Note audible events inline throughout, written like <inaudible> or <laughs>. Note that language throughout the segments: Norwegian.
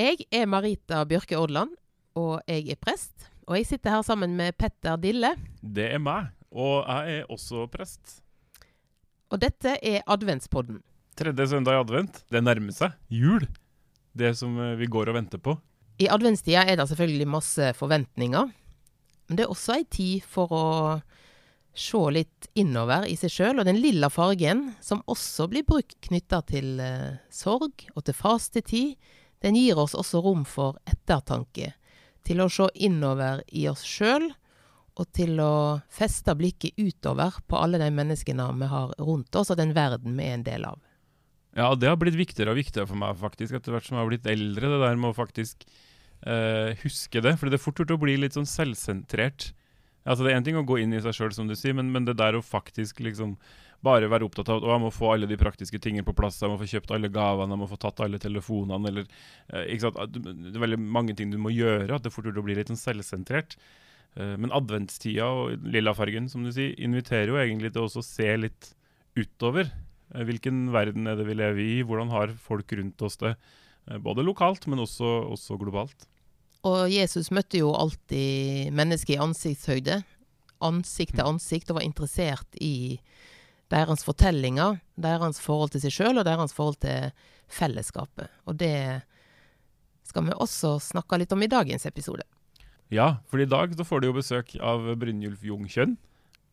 Jeg er Marita Bjørke Odland, og jeg er prest. Og jeg sitter her sammen med Petter Dille. Det er meg, og jeg er også prest. Og dette er adventspodden. Tredje søndag i advent. Det nærmer seg jul. Det som eh, vi går og venter på. I adventstida er det selvfølgelig masse forventninger. Men det er også ei tid for å se litt innover i seg sjøl, og den lilla fargen, som også blir brukt knytta til eh, sorg og til fastetid, den gir oss også rom for ettertanke. Til å se innover i oss sjøl, og til å feste blikket utover på alle de menneskene vi har rundt oss, og den verden vi er en del av. Ja, det har blitt viktigere og viktigere for meg faktisk, etter hvert som jeg har blitt eldre. Det der med å faktisk eh, huske det. For det er fort gjort å bli litt sånn selvsentrert. Altså Det er én ting å gå inn i seg sjøl, som du sier, men, men, det der å faktisk liksom bare være opptatt av at jeg må få alle de praktiske tingene på plass, jeg må få kjøpt alle gavene, jeg må få tatt alle telefonene, eller eh, ikke sant? Det er veldig mange ting du må gjøre. At det fort gjort å bli litt sånn selvsentrert. Eh, men adventstida og lillafargen, som du sier, inviterer jo egentlig til å se litt utover. Eh, hvilken verden er det vi lever i? Hvordan har folk rundt oss det? Både lokalt, men også, også globalt. Og Jesus møtte jo alltid mennesker i ansiktshøyde, ansikt til ansikt, og var interessert i deres fortellinger, deres forhold til seg sjøl og deres forhold til fellesskapet. Og det skal vi også snakke litt om i dagens episode. Ja, for i dag får du jo besøk av Brynjulf Jungkjønn.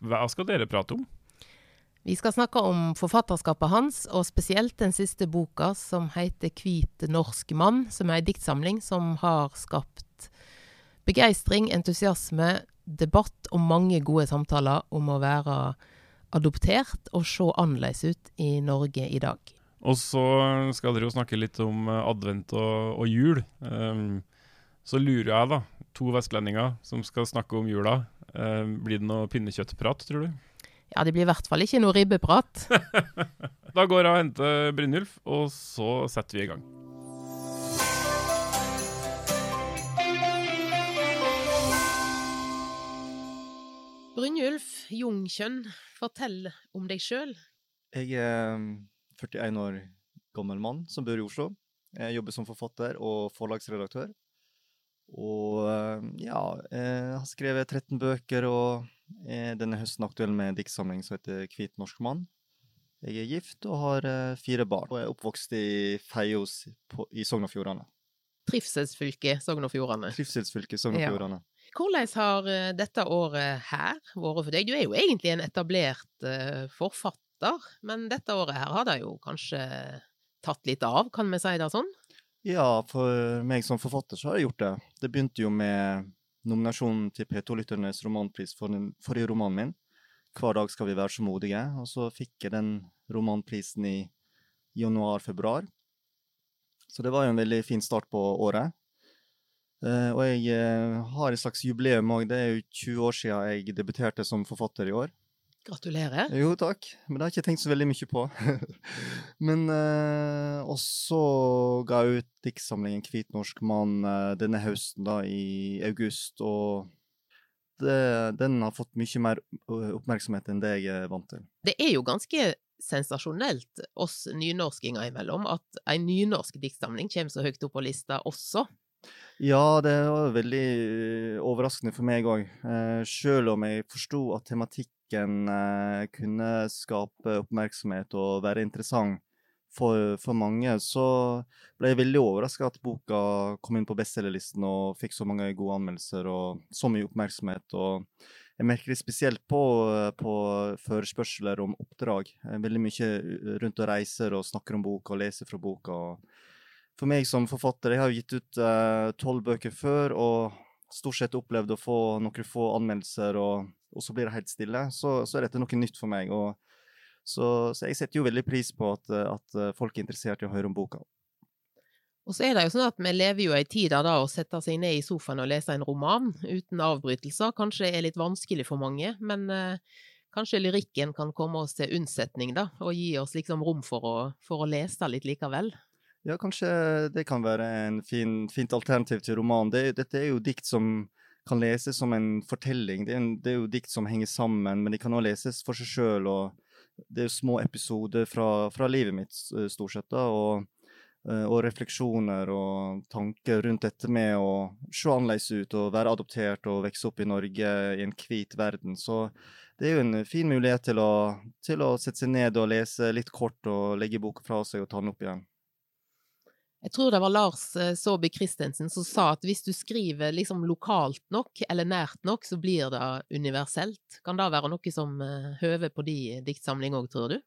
Hva skal dere prate om? Vi skal snakke om forfatterskapet hans, og spesielt den siste boka, som heter 'Hvit norsk mann', som er ei diktsamling som har skapt begeistring, entusiasme, debatt og mange gode samtaler om å være adoptert og se annerledes ut i Norge i dag. Og så skal dere jo snakke litt om advent og, og jul. Um, så lurer jeg, da. To vestlendinger som skal snakke om jula. Um, blir det noe pinnekjøttprat, tror du? Ja, det blir i hvert fall ikke noe ribbeprat. <laughs> da går jeg og henter Brynjulf, og så setter vi i gang. Brynjulf Jungkjønn, fortell om deg sjøl. Jeg er 41 um, år gammel mann som bor i Oslo. Jeg jobber som forfatter og forlagsredaktør. Og um, ja, jeg har skrevet 13 bøker og er denne høsten aktuell med en diktsamling som heter 'Hvit norsk mann'. Jeg er gift og har eh, fire barn, og er oppvokst i Feios i Sogn og Fjordane. Trivselsfylket Sogn og Fjordane. Trivselsfylket Sogn og Fjordane. Ja. Hvordan har eh, dette året her vært for deg? Du er jo egentlig en etablert uh, forfatter, men dette året her har det jo kanskje tatt litt av, kan vi si det sånn? Ja, for meg som forfatter så har jeg gjort det. Det begynte jo med nominasjonen til P2-lytternes romanpris for den forrige romanen min. 'Hver dag skal vi være så modige'. Og så fikk jeg den romanprisen i januar-februar. Så det var jo en veldig fin start på året. Uh, og jeg uh, har et slags jubileum òg. Det er jo 20 år siden jeg debuterte som forfatter i år. Gratulerer. Jo, takk. Men det har jeg ikke tenkt så veldig mye på. <laughs> Men uh, Og så ga jeg ut diktsamlingen 'Hvit norsk mann' uh, denne høsten, da, i august. Og det, den har fått mye mer oppmerksomhet enn det jeg er vant til. Det er jo ganske sensasjonelt oss nynorskinger imellom at en nynorsk diktsamling kommer så høyt opp på lista også. Ja, det var veldig overraskende for meg òg. Eh, selv om jeg forsto at tematikken eh, kunne skape oppmerksomhet og være interessant for, for mange, så ble jeg veldig overraska at boka kom inn på bestselgerlisten og fikk så mange gode anmeldelser og så mye oppmerksomhet. og jeg merker det spesielt på, på forespørsler om oppdrag. Veldig mye rundt og reiser og snakker om boka og leser fra boka. For meg som forfatter, jeg har gitt ut eh, tolv uh, bøker før og stort sett opplevd å få noen få anmeldelser og og så blir det helt stille, så, så er dette noe nytt for meg. Og, så, så, jeg setter jo veldig pris på at, at, folk er interessert i å høre om boka. Og så er det jo sånn at vi lever jo i ei tid der da å sette seg ned i sofaen og lese en roman uten avbrytelser kanskje er litt vanskelig for mange, men eh, kanskje lyrikken kan komme oss til unnsetning, da, og gi oss liksom rom for å, for å lese litt likevel. Ja, kanskje det kan være en fin, fint alternativ til roman. Det, dette er jo dikt som kan leses som en fortelling. Det er, en, det er jo dikt som henger sammen, men de kan også leses for seg sjøl. Det er jo små episoder fra, fra livet mitt, stort sett. da, og eh, og refleksjoner og tanker rundt dette med å se annerledes ut og være adoptert og vokse opp i Norge i en hvit verden. Så det er jo en fin mulighet til å, til å sette seg ned og lese litt kort og legge boka fra seg og ta den opp igjen. Jeg tror det var Lars eh, Saabye Christensen som sa at hvis du skriver liksom lokalt nok, eller nært nok, så blir det universelt. Kan det være noe som uh, høver på de diktsamling òg, tror du?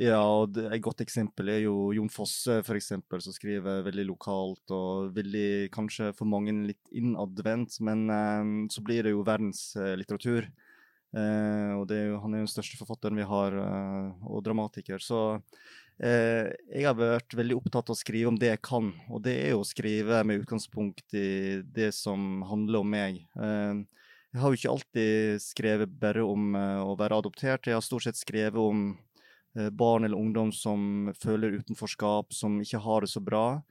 Ja, og et godt eksempel er jo Jon Fosse, for eksempel, som skriver veldig lokalt og veldig, kanskje for mange litt innadvendt, men um, så blir det jo verdenslitteratur. Eh, og er jo, han er jo den største forfatteren vi har, og dramatiker. Så jeg har vært veldig opptatt av å skrive om det jeg kan, og det er jo å skrive med utgangspunkt i det som handler om meg. jeg har jo ikke alltid skrevet bare om å være adoptert, jeg har stort sett skrevet om Eh, barn eller ungdom som føler utenforskap, som ikke har det så bra.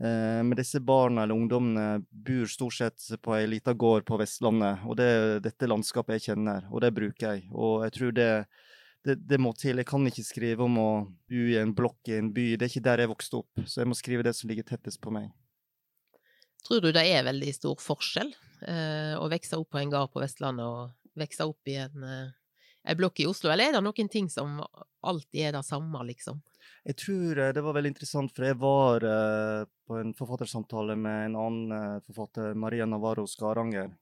Eh, men disse barna eller ungdommene bor stort sett på ei lita gård på Vestlandet. Og det er dette landskapet jeg kjenner, og det bruker jeg. Og jeg tror det, det, det, må til. Jeg kan ikke skrive om å bo i en blokk i en by. Det er ikke der jeg vokste opp, så jeg må skrive det som ligger tettest på meg. Tror du det er veldig stor forskjell eh, å vokse opp på en gard på Vestlandet og vokse opp i en eh, blokk i Oslo, eller er det noen ting som alltid er det samme, liksom? Jeg tror eh, det var veldig interessant, for jeg var eh, på en forfattersamtale med en annen uh, forfatter, Maria Navarro Skaranger.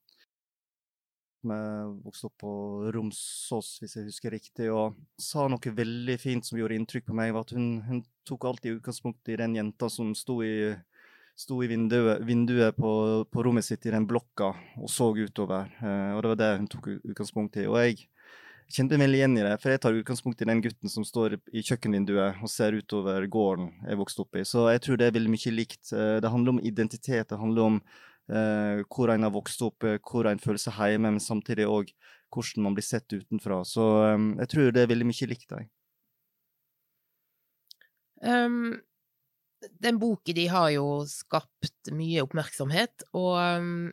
Vi vokste opp på Romsås, hvis jeg husker riktig, og sa noe veldig fint som gjorde inntrykk på meg. var at Hun, hun tok alltid utgangspunkt i den jenta som sto i, sto i vinduet, vinduet på, på, rommet sitt i den blokka og så utover. Uh, og det var det hun tok utgangspunkt i. Og jeg kjente meg veldig igjen i det, for jeg tar utgangspunkt i den gutten som står i kjøkkenvinduet og ser utover gården jeg vokste opp i. Så jeg tror det er veldig mye likt. Eh, det handler om identitet, det handler om hvor en har vokst opp, eh, hvor en føler seg hjemme, men samtidig òg hvordan man blir sett utenfra. Så um, jeg tror det er veldig mye likt. deg. Um, den boken de har jo skapt mye oppmerksomhet, og um,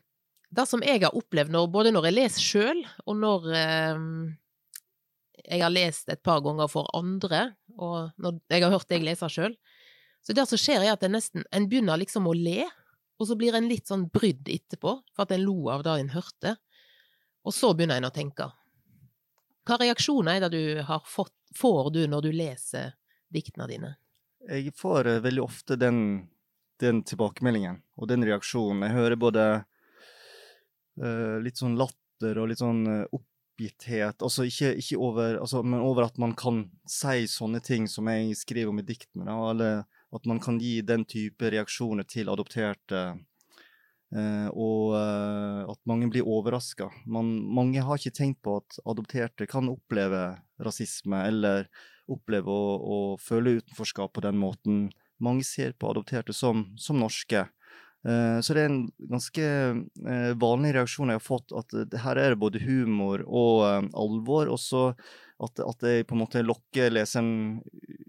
det som jeg har opplevd når, både når jeg leser sjøl, og når um, jeg har lest et par ganger for andre, og når jeg har hørt deg lese sjøl. Så det som skjer, er at en nesten En begynner liksom å le, og så blir en litt sånn brydd etterpå, for at en lo av det en hørte. Og så begynner en å tenke. Hva reaksjoner er det du har fått, får du når du leser diktene dine? Jeg får uh, veldig ofte den, den, tilbakemeldingen og den reaksjonen. Jeg hører både uh, litt sånn latter og litt sånn uh, oppgitthet. Altså ikke, ikke over, altså, men over at man kan si sånne ting som jeg skriver om i diktene. eller at man kan gi den type reaksjoner til adopterte. Uh, og uh, at mange blir overraska. Mange har ikke tenkt på at adopterte kan oppleve rasisme eller oppleve å, å føle utenforskap på den måten. Mange ser på adopterte som, som norske. Eh, så det er en ganske eh, vanlig reaksjon jeg har fått, at her er det både humor og eh, alvor. Og så at, at jeg på en måte lokker leseren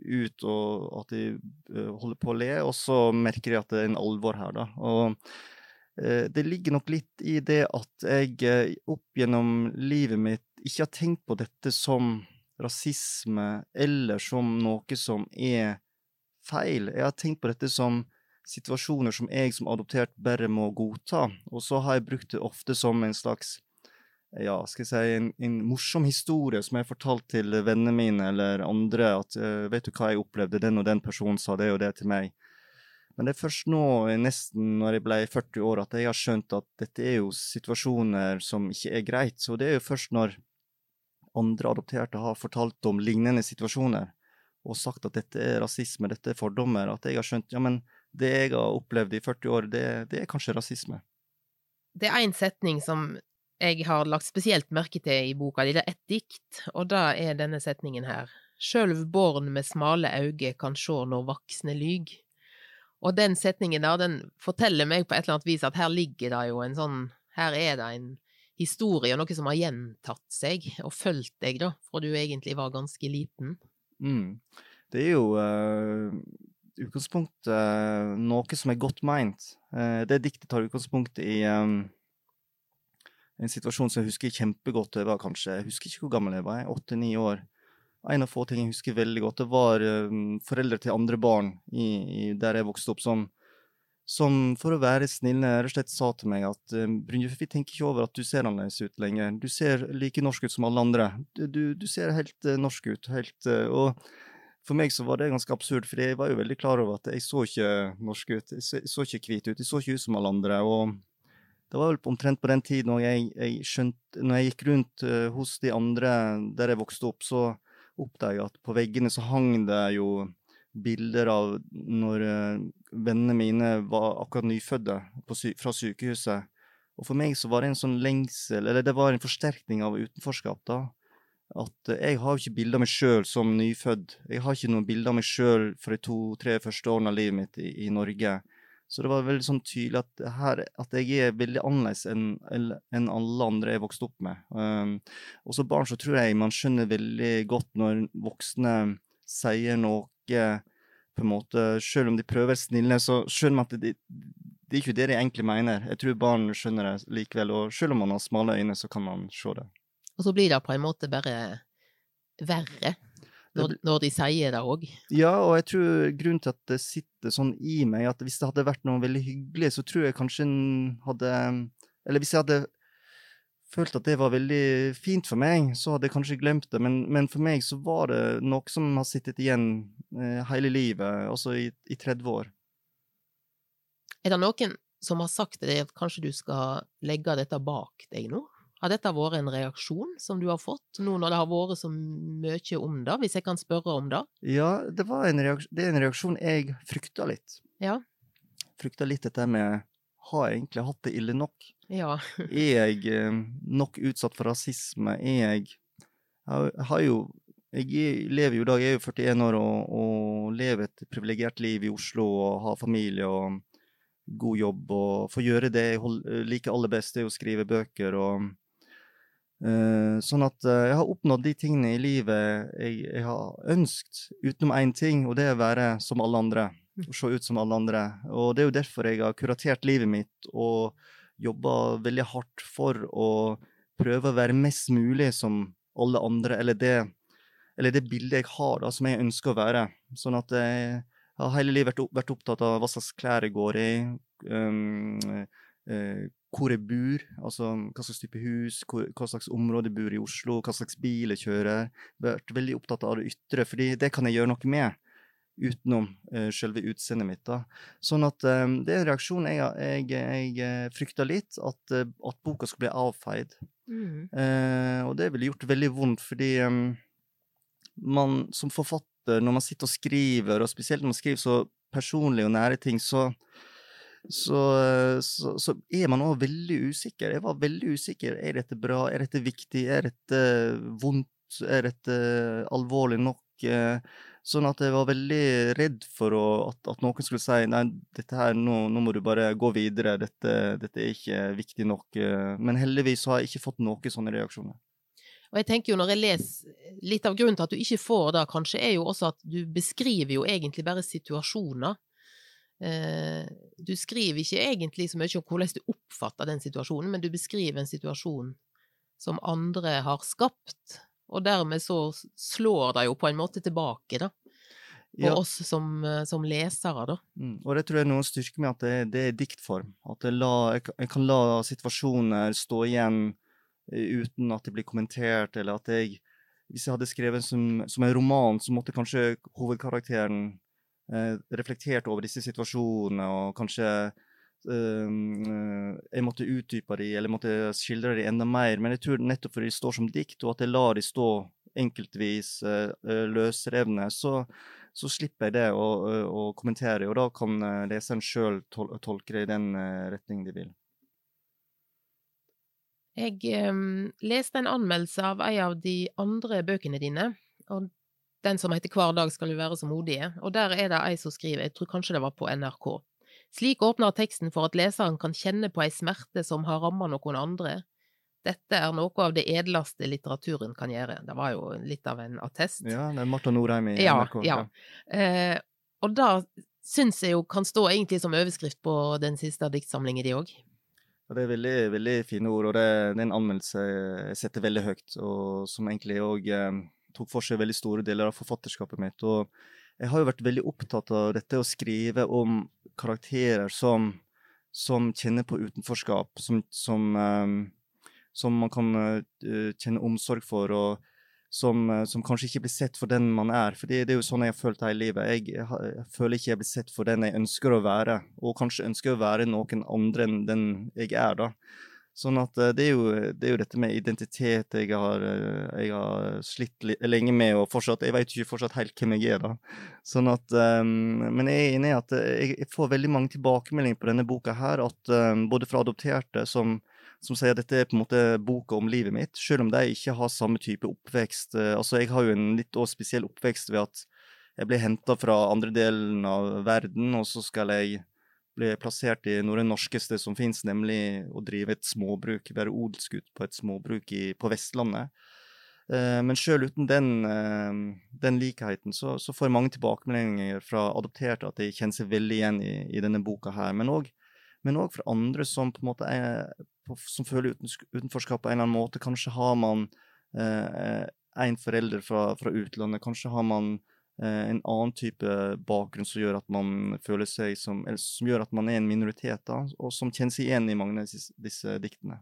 ut, og at de holder på å le. Og så merker jeg at det er en alvor her, da. Og det ligger nok litt i det at jeg opp gjennom livet mitt ikke har tenkt på dette som rasisme eller som noe som er feil. Jeg har tenkt på dette som situasjoner som jeg som adoptert bare må godta. Og så har jeg brukt det ofte som en slags ja, skal jeg si, en, en morsom historie som jeg har fortalt til vennene mine eller andre. At uh, vet du hva jeg opplevde, den og den personen sa det og det til meg. Men det er først nå, nesten når jeg ble 40 år, at jeg har skjønt at dette er jo situasjoner som ikke er greit. Så det er jo først når andre adopterte har fortalt om lignende situasjoner og sagt at dette er rasisme, dette er fordommer, at jeg har skjønt ja, men det jeg har opplevd i 40 år, det, det er kanskje rasisme. Det er en setning som jeg har lagt spesielt merke til i boka di, det er et dikt, og da er denne setningen her. Sjølv born med smale auge kan sjå når vaksne lyg. Og den setningen der, den forteller meg på et eller annet vis at her ligger det jo en sånn Her er det en historie, noe som har gjentatt seg og fulgt deg, da, fra du egentlig var ganske liten. Mm. Det er jo uh, utgangspunktet uh, noe som er godt meint. Uh, det diktet tar utgangspunkt i um, en situasjon som jeg husker kjempegodt. Jeg var kanskje, jeg husker ikke hvor gammel jeg var, åtte-ni år. en av få ting jeg husker veldig godt, det var um, foreldre til andre barn i, i, der jeg vokste opp, som, som for å være snille rett og slett sa til meg at um, Brynjulf, vi tenker ikke over at du ser annerledes ut lenger. Du ser like norsk ut som alle andre. Du, du, du ser helt uh, norsk ut. Helt, uh, og for meg så var det ganske absurd, for jeg var jo veldig klar over at jeg så ikke norsk ut. Jeg så ikke hvit ut. Jeg så ikke ut som alle andre. og det var vel omtrent på den tiden når jeg, jeg skjønte, når jeg gikk rundt uh, hos de andre der jeg vokste opp, så oppdaget jeg at på veggene så hang det jo bilder av når uh, vennene mine var akkurat nyfødte sy fra sykehuset. Og for meg så var det en sånn lengsel, eller det var en forsterkning av utenforskap, da. At uh, jeg har jo ikke bilder av meg sjøl som nyfødt. Jeg har ikke noen bilder av meg sjøl for de to-tre første årene av livet mitt i, i Norge. Så det var veldig sånn tydelig at, her, at jeg er veldig annerledes enn en alle andre jeg vokste opp med. Um, og barn så tror jeg man skjønner veldig godt når voksne sier noe på en måte, Selv om de prøver snille, så skjønner man at det, det er ikke det de egentlig mener. Jeg tror barn skjønner det likevel, og selv om man har smale øyne, så kan man se det. Og så blir det på en måte bare verre når, når, de sier det òg. Ja, og jeg tror grunnen til at det sitter sånn i meg, at hvis det hadde vært noe veldig hyggelig, så tror jeg kanskje en hadde Eller hvis jeg hadde følt at det var veldig fint for meg, så hadde jeg kanskje glemt det. Men, men for meg så var det noe som har sittet igjen eh, hele livet, altså i, i 30 år. Er det noen som har sagt deg at kanskje du skal legge dette bak deg nå? Har dette vært en reaksjon som du har fått, nå når det har vært så mye om det, hvis jeg kan spørre om det? Ja, det, en det er en reaksjon jeg frykta litt. Ja. Frykta litt dette med har jeg egentlig hatt det ille nok? Ja. <laughs> er jeg eh, nok utsatt for rasisme? Er jeg Jeg har jo Jeg lever jo i dag, jeg er jo 41 år og, og lever et privilegert liv i Oslo og har familie og god jobb og får gjøre det jeg liker aller best, det er å skrive bøker og sånn at uh, jeg har oppnådd de tingene i livet jeg, jeg har ønsket, utenom én ting, og det er å være som alle andre. Å mm. se ut som alle andre. Og det er jo derfor jeg har kuratert livet mitt og jobba veldig hardt for å prøve å være mest mulig som alle andre, eller det, eller det bildet jeg har, da, som jeg ønsker å være. Sånn at jeg har hele livet vært, opptatt av hva slags klær jeg går i. Um, hvor jeg bor, altså hva slags type hus, hvor, hva slags område jeg bor i Oslo, hva slags bil jeg kjører. Vært veldig opptatt av det ytre, fordi det kan jeg gjøre noe med utenom uh, selve utseendet mitt. da. Sånn at um, det er en reaksjon jeg, jeg, jeg eh, frykta litt, at, at, boka skulle bli avfeid. Mm. Uh, og det ville gjort veldig vondt, fordi um, man som forfatter, når man sitter og skriver, og spesielt når man skriver så personlige og nære ting, så så, så, så, er man òg veldig usikker. Jeg var veldig usikker. Er dette bra? Er dette viktig? Er dette vondt? Er dette alvorlig nok? Sånn at jeg var veldig redd for å, at, at, noen skulle si nei, dette her, nå, nå må du bare gå videre, dette, dette, er ikke viktig nok. Men heldigvis har jeg ikke fått noen sånne reaksjoner. Og jeg tenker jo når jeg leser, Litt av grunnen til at du ikke får det, kanskje, er jo også at du beskriver jo egentlig bare situasjoner. Eh, du skriver ikke egentlig så mye om hvordan du oppfatter den situasjonen, men du beskriver en situasjon som andre har skapt, og dermed så slår det jo på en måte tilbake, da. På ja. oss som, eh, som, lesere, da. Mm. Og det tror jeg er noen styrker med at det, det er diktform. At jeg, la, jeg, kan la situasjoner stå igjen eh, uten at det blir kommentert, eller at jeg Hvis jeg hadde skrevet som, som en roman, så måtte kanskje hovedkarakteren reflektert over disse situasjonene og kanskje Uh, jeg måtte utdype de, eller måtte skildre de enda mer. Men jeg tror nettopp fordi de står som dikt, og at jeg lar de stå enkeltvis uh, løsrevne, så, så, slipper jeg det å, å, kommentere, og da kan leseren sjøl tol tolke det i den uh, retning de vil. Jeg um, leste en anmeldelse av en av de andre bøkene dine, og den som heter Hver dag skal du være så modige, og der er det ei som skriver, jeg tror kanskje det var på NRK. Slik åpner teksten for at leseren kan kjenne på ei smerte som har ramma noen andre. Dette er noe av det edleste litteraturen kan gjøre. Det var jo litt av en attest. Ja, det er Marta Norheim i NRK. Ja. Eh, og da syns jeg jo kan stå egentlig som overskrift på den siste diktsamlingen de òg. Ja, det er veldig, veldig fine ord, og det, det er en anmeldelse jeg setter veldig høyt, og som egentlig òg tok for seg veldig store deler av forfatterskapet mitt. Og jeg har jo vært veldig opptatt av dette å skrive om karakterer som, som kjenner på utenforskap, som, som, um, som man kan uh, kjenne omsorg for. og som, eh, som, kanskje ikke blir sett for den man er. For det, er jo sånn jeg har følt hele livet. Jeg, jeg, føler ikke jeg blir sett for den jeg ønsker å være, og kanskje ønsker å være noen andre enn den jeg er, da. Sånn at eh, det er, jo, det er jo dette med identitet jeg har, eh, jeg har slitt lenge med, og fortsatt Jeg vet ikke fortsatt helt hvem jeg er, da. Sånn at um, Men jeg er enig i at jeg, får veldig mange tilbakemeldinger på denne boka her, at um, både fra adopterte som som sier at dette er på en måte boka om livet mitt, selv om de ikke har samme type oppvekst. Eh, altså, Jeg har jo en litt spesiell oppvekst ved at jeg ble henta fra andre delen av verden, og så skal jeg bli plassert i noe av det norskeste som finnes, nemlig å drive et småbruk, være odelsgutt på et småbruk i, på Vestlandet. Eh, men sjøl uten den, eh, den likheten, så, så, får mange tilbakemeldinger fra adopterte at de kjenner seg veldig igjen i, i denne boka her. Men òg fra andre som på en måte er, som føler utenforskap på en eller annen måte. Kanskje har man eh, en forelder fra, fra, utlandet. Kanskje har man eh, en annen type bakgrunn som gjør at man føler seg som Eller som gjør at man er en minoritet, da, og som kjenner seg igjen i mange av disse, disse diktene.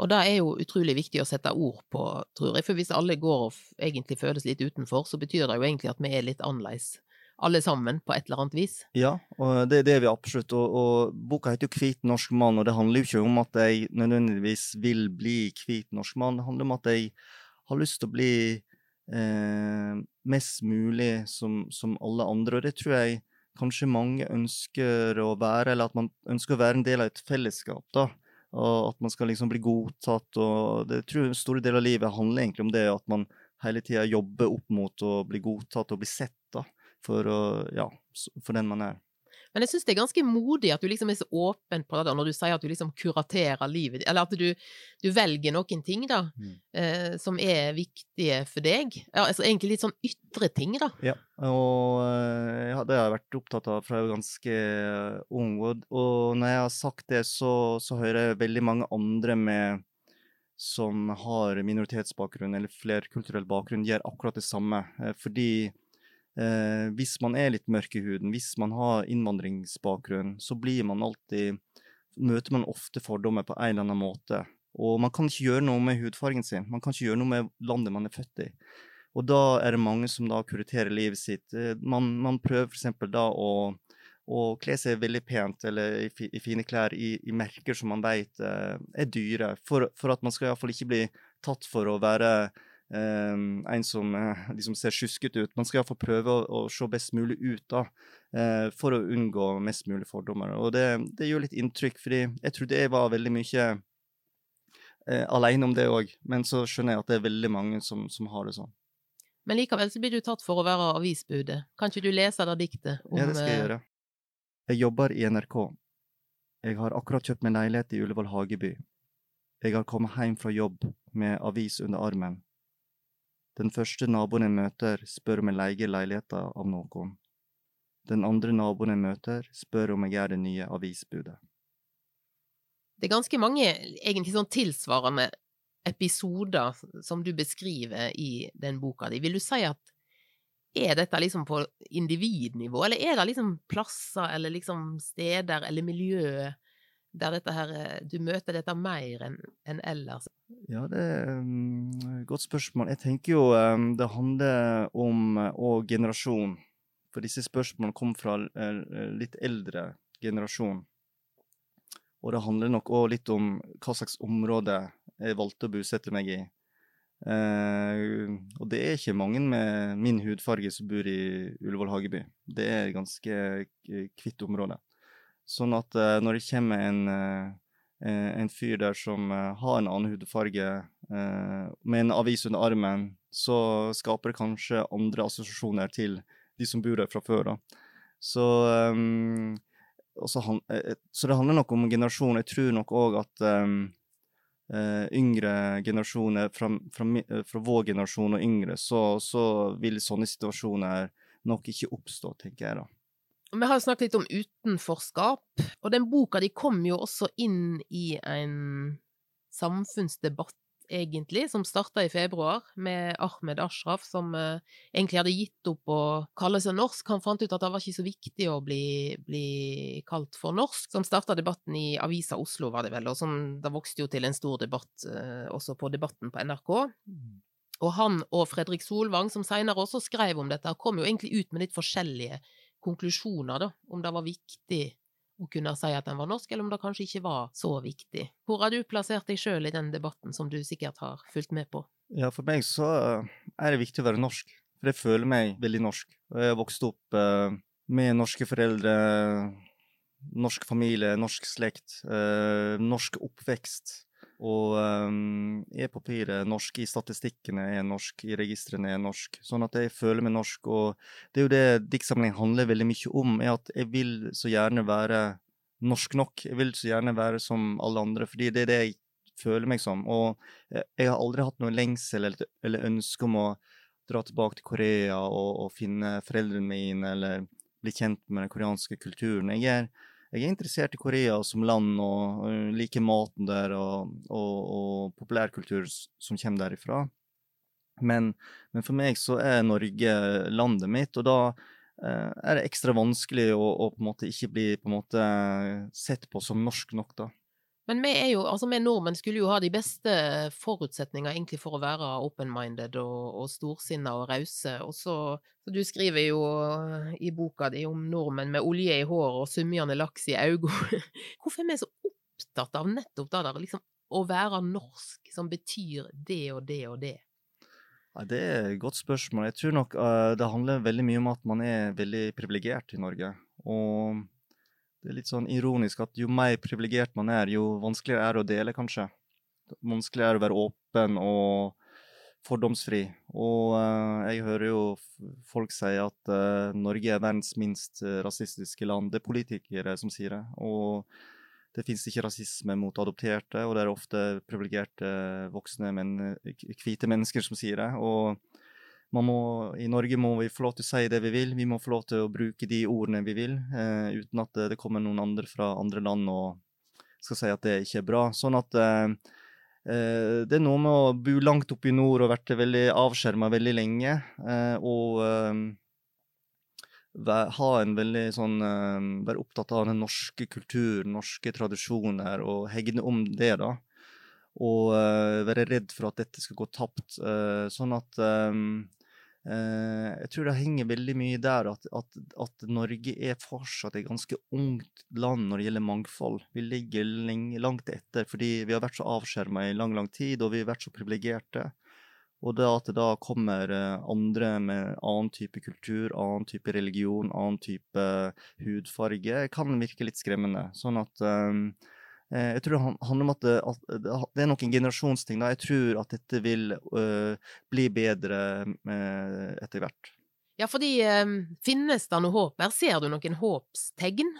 Og det er jo utrolig viktig å sette ord på, tror jeg. For hvis alle går og egentlig føles litt utenfor, så betyr det jo egentlig at vi er litt annerledes alle sammen, på et eller annet vis. Ja, og det, det er vi absolutt. Og, og, boka heter jo 'Hvit norsk mann', og det handler jo ikke om at jeg nødvendigvis vil bli hvit norsk mann. Det handler om at jeg har lyst til å bli eh, mest mulig som, som, alle andre, og det tror jeg kanskje mange ønsker å være, eller at man ønsker å være en del av et fellesskap, da. Og at man skal liksom bli godtatt, og det tror jeg store deler av livet handler egentlig om det, at man hele tida jobber opp mot å bli godtatt og bli sett, da for, å, ja, for den man er. Men jeg syns det er ganske modig at du liksom er så åpen på det, når du sier at du liksom kuraterer livet Eller at du, du velger noen ting, da, mm. eh, som er viktige for deg. Ja, altså egentlig litt sånn ytre ting, da. Ja, og eh, ja, det har jeg vært opptatt av fra jeg var ganske ung. Og, og når jeg har sagt det, så, så hører jeg veldig mange andre med som har minoritetsbakgrunn eller flerkulturell bakgrunn, gjør akkurat det samme. Eh, fordi Eh, hvis man er litt mørk i huden, hvis man har innvandringsbakgrunn, så blir man alltid Møter man ofte fordommer på en eller annen måte. Og man kan ikke gjøre noe med hudfargen sin. Man kan ikke gjøre noe med landet man er født i. Og da er det mange som da kuriterer livet sitt. Eh, man, man prøver f.eks. da å, og kle seg veldig pent eller i, i fine klær i, i, merker som man vet eh, er dyre, for, for at man skal iallfall ikke bli tatt for å være Um, en som uh, liksom ser sjuskete ut. Man skal iallfall prøve å, å, se best mulig ut da, uh, for å unngå mest mulig fordommer. Og det, det gjør litt inntrykk, fordi jeg trodde jeg var veldig mye uh, alene om det òg, men så skjønner jeg at det er veldig mange som, som, har det sånn. Men likevel så blir du tatt for å være avisbudet. Kan ikke du lese det diktet? Om, ja, det skal jeg gjøre. Jeg jobber i NRK. Jeg har akkurat kjøpt meg leilighet i Ullevål Hageby. Jeg har kommet hjem fra jobb med avis under armen den første naboen jeg møter, spør om jeg leier leiligheten av noen. Den andre naboen jeg møter, spør om jeg er det nye avisbudet. Det er ganske mange egentlig sånn tilsvarende episoder som du beskriver i den boka di. Vil du si at er dette liksom på individnivå, eller er det liksom plasser eller liksom steder eller miljøer der dette her, eh, du møter dette mer enn en ellers? Ja, det er um, et godt spørsmål. Jeg tenker jo um, det handler om òg generasjon. For disse spørsmålene kom fra litt eldre generasjon. Og det handler nok òg litt om hva slags område jeg valgte å bosette meg i. Uh, og det er ikke mange med min hudfarge som bor i Ullevål Hageby. Det er et ganske hvitt område. Sånn at uh, når det kommer en, uh, en fyr der som uh, har en annen hudfarge, med en avis under armen, så skaper det kanskje andre assosiasjoner til de som bor der fra før. da. Så, um, han, så det handler nok om generasjon. Jeg tror nok òg at um, yngre generasjoner, fra, fra, fra, vår generasjon og yngre, så, så vil sånne situasjoner nok ikke oppstå, tenker jeg da. Vi har snakket litt om utenforskap, og den boka de kom jo også inn i en samfunnsdebatt, egentlig, som starta i februar, med Ahmed Ashraf, som uh, egentlig hadde gitt opp å kalle seg norsk. Han fant ut at det var ikke så viktig å bli, bli kalt for norsk, som starta debatten i Avisa Oslo, var det vel, og som da vokste jo til en stor debatt uh, også på Debatten på NRK. Og han og Fredrik Solvang, som seinere også skrev om dette, kom jo egentlig ut med litt forskjellige konklusjoner, da, om det var viktig å kunne si at den var norsk, eller om det kanskje ikke var så viktig. Hvor har du plassert deg sjøl i den debatten som du sikkert har fulgt med på? Ja, for meg så eh, er det viktig å være norsk, for jeg føler meg veldig norsk. Jeg har vokst opp uh, med norske foreldre, norsk familie, norsk slekt, uh, norsk oppvekst. Og um, er papiret norsk, i statistikkene er norsk, i registrene er norsk. Sånn at jeg føler meg norsk. Og det er jo det diktsamlingen handler veldig mye om, er at jeg vil så gjerne være norsk nok. Jeg vil så gjerne være som alle andre, fordi det er det jeg føler meg som. Og jeg har aldri hatt noe lengsel eller, eller ønske om å dra tilbake til Korea og, og finne foreldrene mine, eller bli kjent med den koreanske kulturen. Jeg er jeg er interessert i Korea som land og, og liker maten der og, og, og populærkultur som kommer derifra. Men, men, for meg så er Norge landet mitt, og da eh, er det ekstra vanskelig å, å, på en måte ikke bli på en måte sett på som norsk nok, da. Men vi er jo, altså vi nordmenn skulle jo ha de beste forutsetninger egentlig for å være open-minded og, og storsinna og rause. Og så, så Du skriver jo i boka di om nordmenn med olje i håret og summende laks i øynene. <laughs> Hvorfor er vi så opptatt av nettopp det der, liksom å være norsk, som betyr det og det og det? Ja, det er et godt spørsmål. Jeg tror nok uh, det handler veldig mye om at man er veldig privilegert i Norge. Og det er litt sånn ironisk at jo mer privilegert man er, jo vanskeligere er det å dele, kanskje. Vanskeligere er å være åpen og fordomsfri. Og uh, jeg hører jo folk si at uh, Norge er verdens minst uh, rasistiske land. Det er politikere som sier det. Og det fins ikke rasisme mot adopterte, og det er ofte privilegerte voksne, men hvite mennesker som sier det. Og må, I Norge må vi få lov til å si det vi vil, vi må få lov til å bruke de ordene vi vil, eh, uten at det kommer noen andre fra andre land og skal si at det ikke er bra. Sånn at eh, eh det er noe med å bo langt oppe i nord og vært veldig avskjerma veldig lenge, eh, og eh, ha en veldig sånn eh, Være opptatt av den norske kulturen, norske tradisjoner, og hegne om det, da og være redd for at dette skal gå tapt. Sånn at jeg tror det henger veldig mye der at, at, at, Norge er fortsatt et ganske ungt land når det gjelder mangfold. Vi ligger langt etter fordi vi har vært så avskjerma i lang, lang tid, og vi har vært så privilegerte. Og det at det da kommer uh, andre med annen type kultur, annen type religion, annen type hudfarge, kan virke litt skremmende. Sånn at um, Eh, jeg tror det handler om at det, at det, er nok en generasjonsting. Da. Jeg tror at dette vil øh, bli bedre øh, etter hvert. Ja, fordi øh, finnes det noe håp her? Ser du noen håpstegn?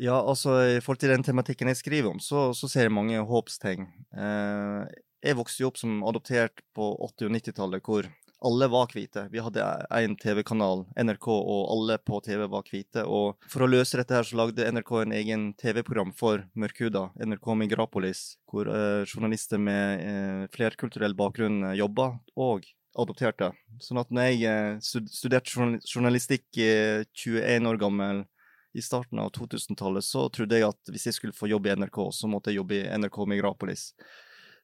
Ja, altså i forhold til den tematikken jeg skriver om, så, så ser jeg mange håpstegn. Eh, jeg vokste jo opp som adoptert på 80- og 90-tallet, hvor alle var hvite. Vi hadde én TV-kanal, NRK, og alle på TV var hvite. Og for å løse dette her, så lagde NRK en egen TV-program for mørkhuda, NRK Migrapolis, hvor eh, journalister med eh, flerkulturell bakgrunn eh, jobba, og adopterte. Sånn at når jeg studerte journalistikk i 21 år gammel i starten av 2000-tallet, så trodde jeg at hvis jeg skulle få jobb i NRK, så måtte jeg jobbe i NRK Migrapolis.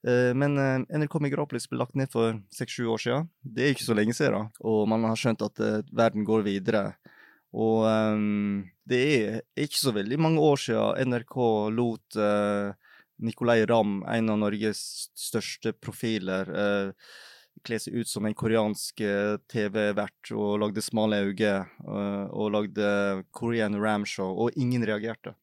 Eh, men eh, NRK Migrapolis ble lagt ned for seks-sju år siden. Det er ikke så lenge siden, da. og man har skjønt at eh, verden går videre. Og um, det er ikke så veldig mange år siden NRK lot uh, Nicolay Ramm, en av Norges største profiler, uh, kle seg ut som en koreansk TV-vert og lagde smale øyne og lagde Korean Ram Show, og ingen reagerte.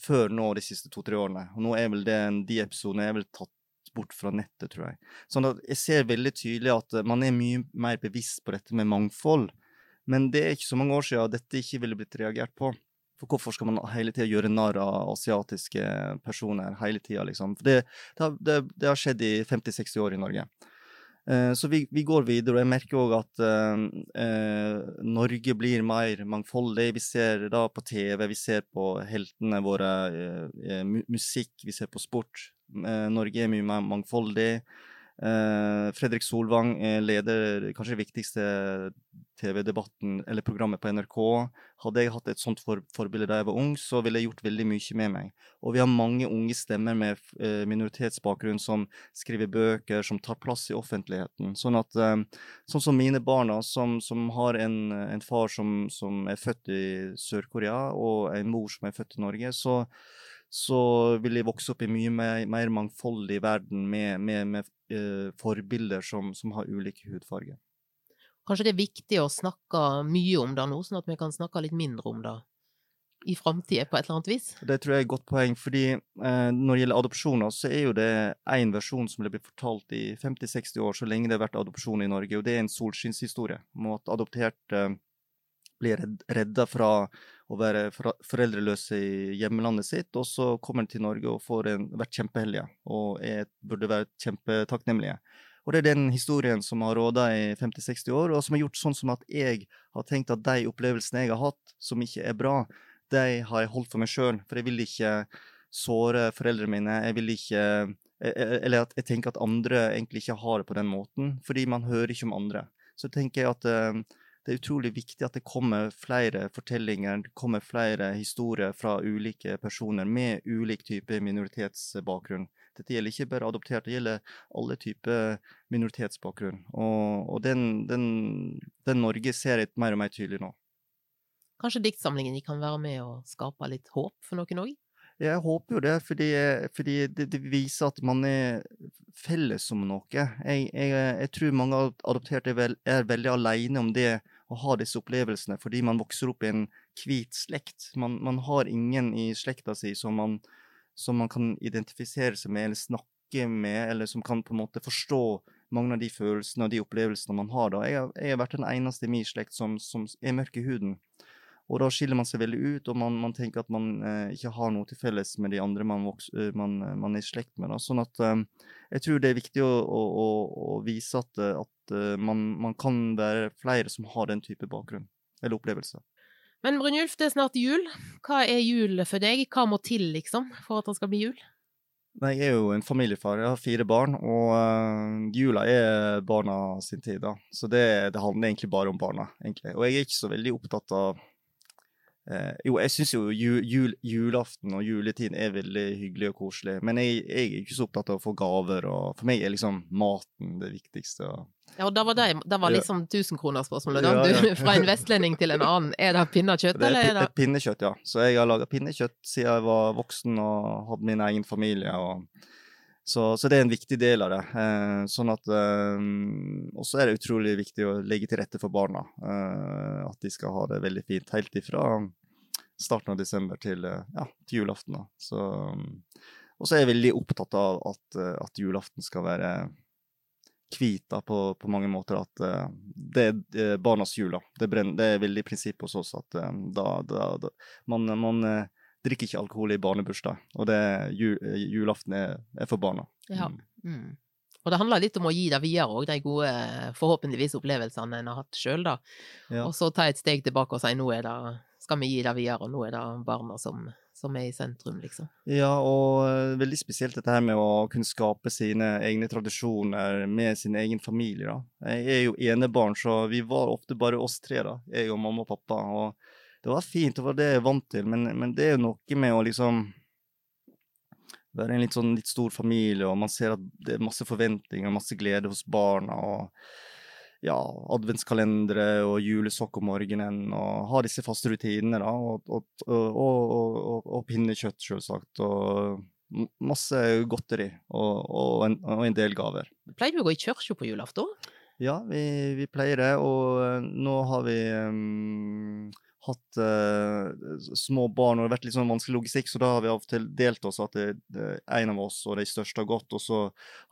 Før nå de siste to-tre årene. Og nå er vel det, de episodene er vel tatt bort fra nettet, tror jeg. Sånn at jeg ser veldig tydelig at man er mye mer bevisst på dette med mangfold. Men det er ikke så mange år siden dette ikke ville blitt reagert på. For hvorfor skal man hele tida gjøre narr av asiatiske personer hele tida, liksom? For det, det, det, det, har skjedd i 50-60 år i Norge. Eh, så vi, vi, går videre, og jeg merker òg at eh, eh, Norge blir mer mangfoldig. Vi ser da på TV, vi ser på heltene våre, eh, musikk, vi ser på sport. Norge er mye mer mangfoldig. Eh, Fredrik Solvang leder kanskje det viktigste TV-debatten eller programmet på NRK. Hadde jeg hatt et sånt for, forbilde da jeg var ung, så ville jeg gjort veldig mye med meg. Og vi har mange unge stemmer med eh, minoritetsbakgrunn som skriver bøker, som tar plass i offentligheten. Sånn at eh, sånn som mine barna, som, som har en, en far som, som, er født i Sør-Korea, og en mor som er født i Norge, så så vil jeg vokse opp i mye mer, mer mangfoldig verden med, med, med uh, forbilder som, som, har ulike hudfarger. Kanskje det er viktig å snakke mye om det nå, sånn at vi kan snakke litt mindre om det i framtida på et eller annet vis? Det tror jeg er et godt poeng, fordi uh, når det gjelder adopsjoner, så er jo det én versjon som blir fortalt i 50-60 år, så lenge det har vært adopsjon i Norge, og det er en solskinnshistorie om at adopterte uh, blir redda fra å være foreldreløse i hjemlandet sitt, og så kommer de til Norge og får en, vært kjempeheldige og er, burde være kjempetakknemlige. Og det er den historien som har råda i 50-60 år, og som har gjort sånn som at jeg har tenkt at de opplevelsene jeg har hatt, som ikke er bra, de har jeg holdt for meg sjøl. For jeg vil ikke såre foreldrene mine. Jeg vil ikke e, e, Eller at jeg tenker at andre egentlig ikke har det på den måten, fordi man hører ikke om andre. Så tenker jeg at uh, det er utrolig viktig at det kommer flere fortellinger, det kommer flere historier fra ulike personer med ulik type minoritetsbakgrunn. Dette gjelder ikke bare adopterte, det gjelder alle typer minoritetsbakgrunn. Og, og den, den, den, Norge ser jeg mer og mer tydelig nå. Kanskje diktsamlingen kan være med å skape litt håp for noen òg? Jeg håper jo det, fordi, fordi det, det, viser at man er felles om noe. Jeg, jeg, jeg tror mange adopterte er, vel, er veldig alene om det å ha disse opplevelsene, fordi man vokser opp i en hvit slekt. Man, man har ingen i slekta si som man, som man, kan identifisere seg med eller snakke med, eller som kan på en måte forstå mange av de følelsene og de opplevelsene man har. da. Jeg, har, jeg har vært den eneste i min slekt som, som er mørk i huden. Og da skiller man seg veldig ut, og man, man tenker at man eh, ikke har noe til felles med de andre man, vokser, man, er i slekt med. Da. Sånn at eh, jeg tror det er viktig å, å, å vise at, eh, at man, man, kan være flere som har den type bakgrunn eller opplevelse. Men Brynjulf, det er snart jul. Hva er jul for deg? Hva må til, liksom, for at det skal bli jul? Nei, jeg er jo en familiefar. Jeg har fire barn, og uh, jula er barna sin tid, da. Så det, det handler egentlig bare om barna, egentlig. Og jeg er ikke så veldig opptatt av Eh, jo, jeg syns jo jul, jul, julaften og juletiden er veldig hyggelig og koselig, men jeg, jeg, er ikke så opptatt av å få gaver, og for meg er liksom maten det viktigste. Ja, og da var, det, det var liksom tusenkronerspørsmålet. Ja, ja. fra en vestlending til en annen. Er det pinnekjøtt, det er, eller er det Pinnekjøtt, ja. Så jeg har laga pinnekjøtt siden jeg var voksen og hadde min egen familie. og så, så, det er en viktig del av det. Eh, sånn at eh, Og så er det utrolig viktig å legge til rette for barna. Eh, at de skal ha det veldig fint helt ifra starten av desember til, eh, ja, til julaften. Så, og så er jeg veldig opptatt av at, eh, at julaften skal være hvit på, på, mange måter. At det er barnas jul. Det, det er veldig prinsipp hos oss at da, da, da, man, man drikker ikke alkohol i barnebursdag. Og det jul, julaften er, er, for barna. Ja. Mm. mm. Og det handler litt om å gi det videre òg, de gode, forhåpentligvis, opplevelsene en har hatt sjøl, da. Ja. Og så ta et steg tilbake og si nå er det, skal vi gi det videre, og nå er det barna som, som er i sentrum, liksom. Ja, og uh, veldig spesielt dette her med å kunne skape sine egne tradisjoner med sin egen familie, da. Jeg er jo enebarn, så vi var ofte bare oss tre, da. Jeg og mamma og pappa. og det var fint, det var det jeg vant til, men, men det er jo noe med å liksom være en litt sånn litt stor familie, og man ser at det er masse forventninger, masse glede hos barna. og ja, adventskalendere og julesokk om morgenen, og ha disse faste rutinene, da. Og, og, og, og pinnekjøtt, selvsagt. Og masse godteri og, en, en, del gaver. Pleier du å gå i kirka på julaften? Ja, vi, vi, pleier det. Og nå har vi um, hatt uh, små barn, og det har vært litt sånn vanskelig logistikk, så da har vi av og til delt oss at det, det, en av oss og de største har gått, og så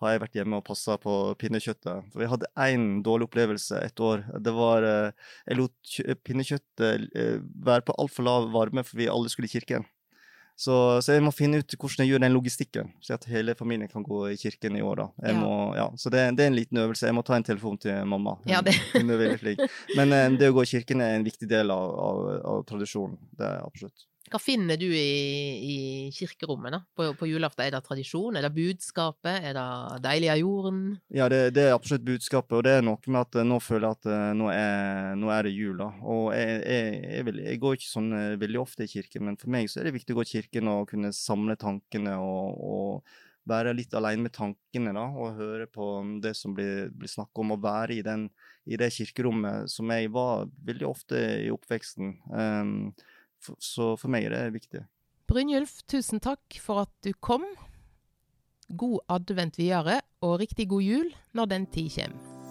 har jeg vært hjemme og passa på pinnekjøttet. For vi hadde én dårlig opplevelse et år. Det var uh, Jeg lot pinnekjøttet uh, være på altfor lav varme, for vi alle skulle i kirken. Så, så jeg må finne ut hvordan jeg gjør den logistikken, så at hele familien kan gå i kirken i år. da. Jeg Ja. Må, ja, så det, det er en liten øvelse. Jeg må ta en telefon til mamma. Hun, Ja, det- hun er veldig flink. Men eh, det å gå i kirken er en viktig del av, av, av tradisjonen. Det er absolutt. Hva finner du i, i kirkerommet da? På, på julaften? Er det tradisjon? Er det budskapet? Er det deilig av jorden? Ja, det, det er absolutt budskapet, og det er noe med at eh, nå føler jeg at eh, nå er, nå er det jul. Og jeg, jeg, jeg, vil, jeg går ikke sånn eh, veldig ofte i kirken, men for meg så er det viktig å gå i kirken og kunne samle tankene og, og være litt alene med tankene da, og høre på det som blir, blir snakket om, og være i, den, i det kirkerommet som jeg var veldig ofte i oppveksten. Um, så for meg er det viktig. Brynjulf, tusen takk for at du kom. God advent videre, og riktig god jul når den tid kommer.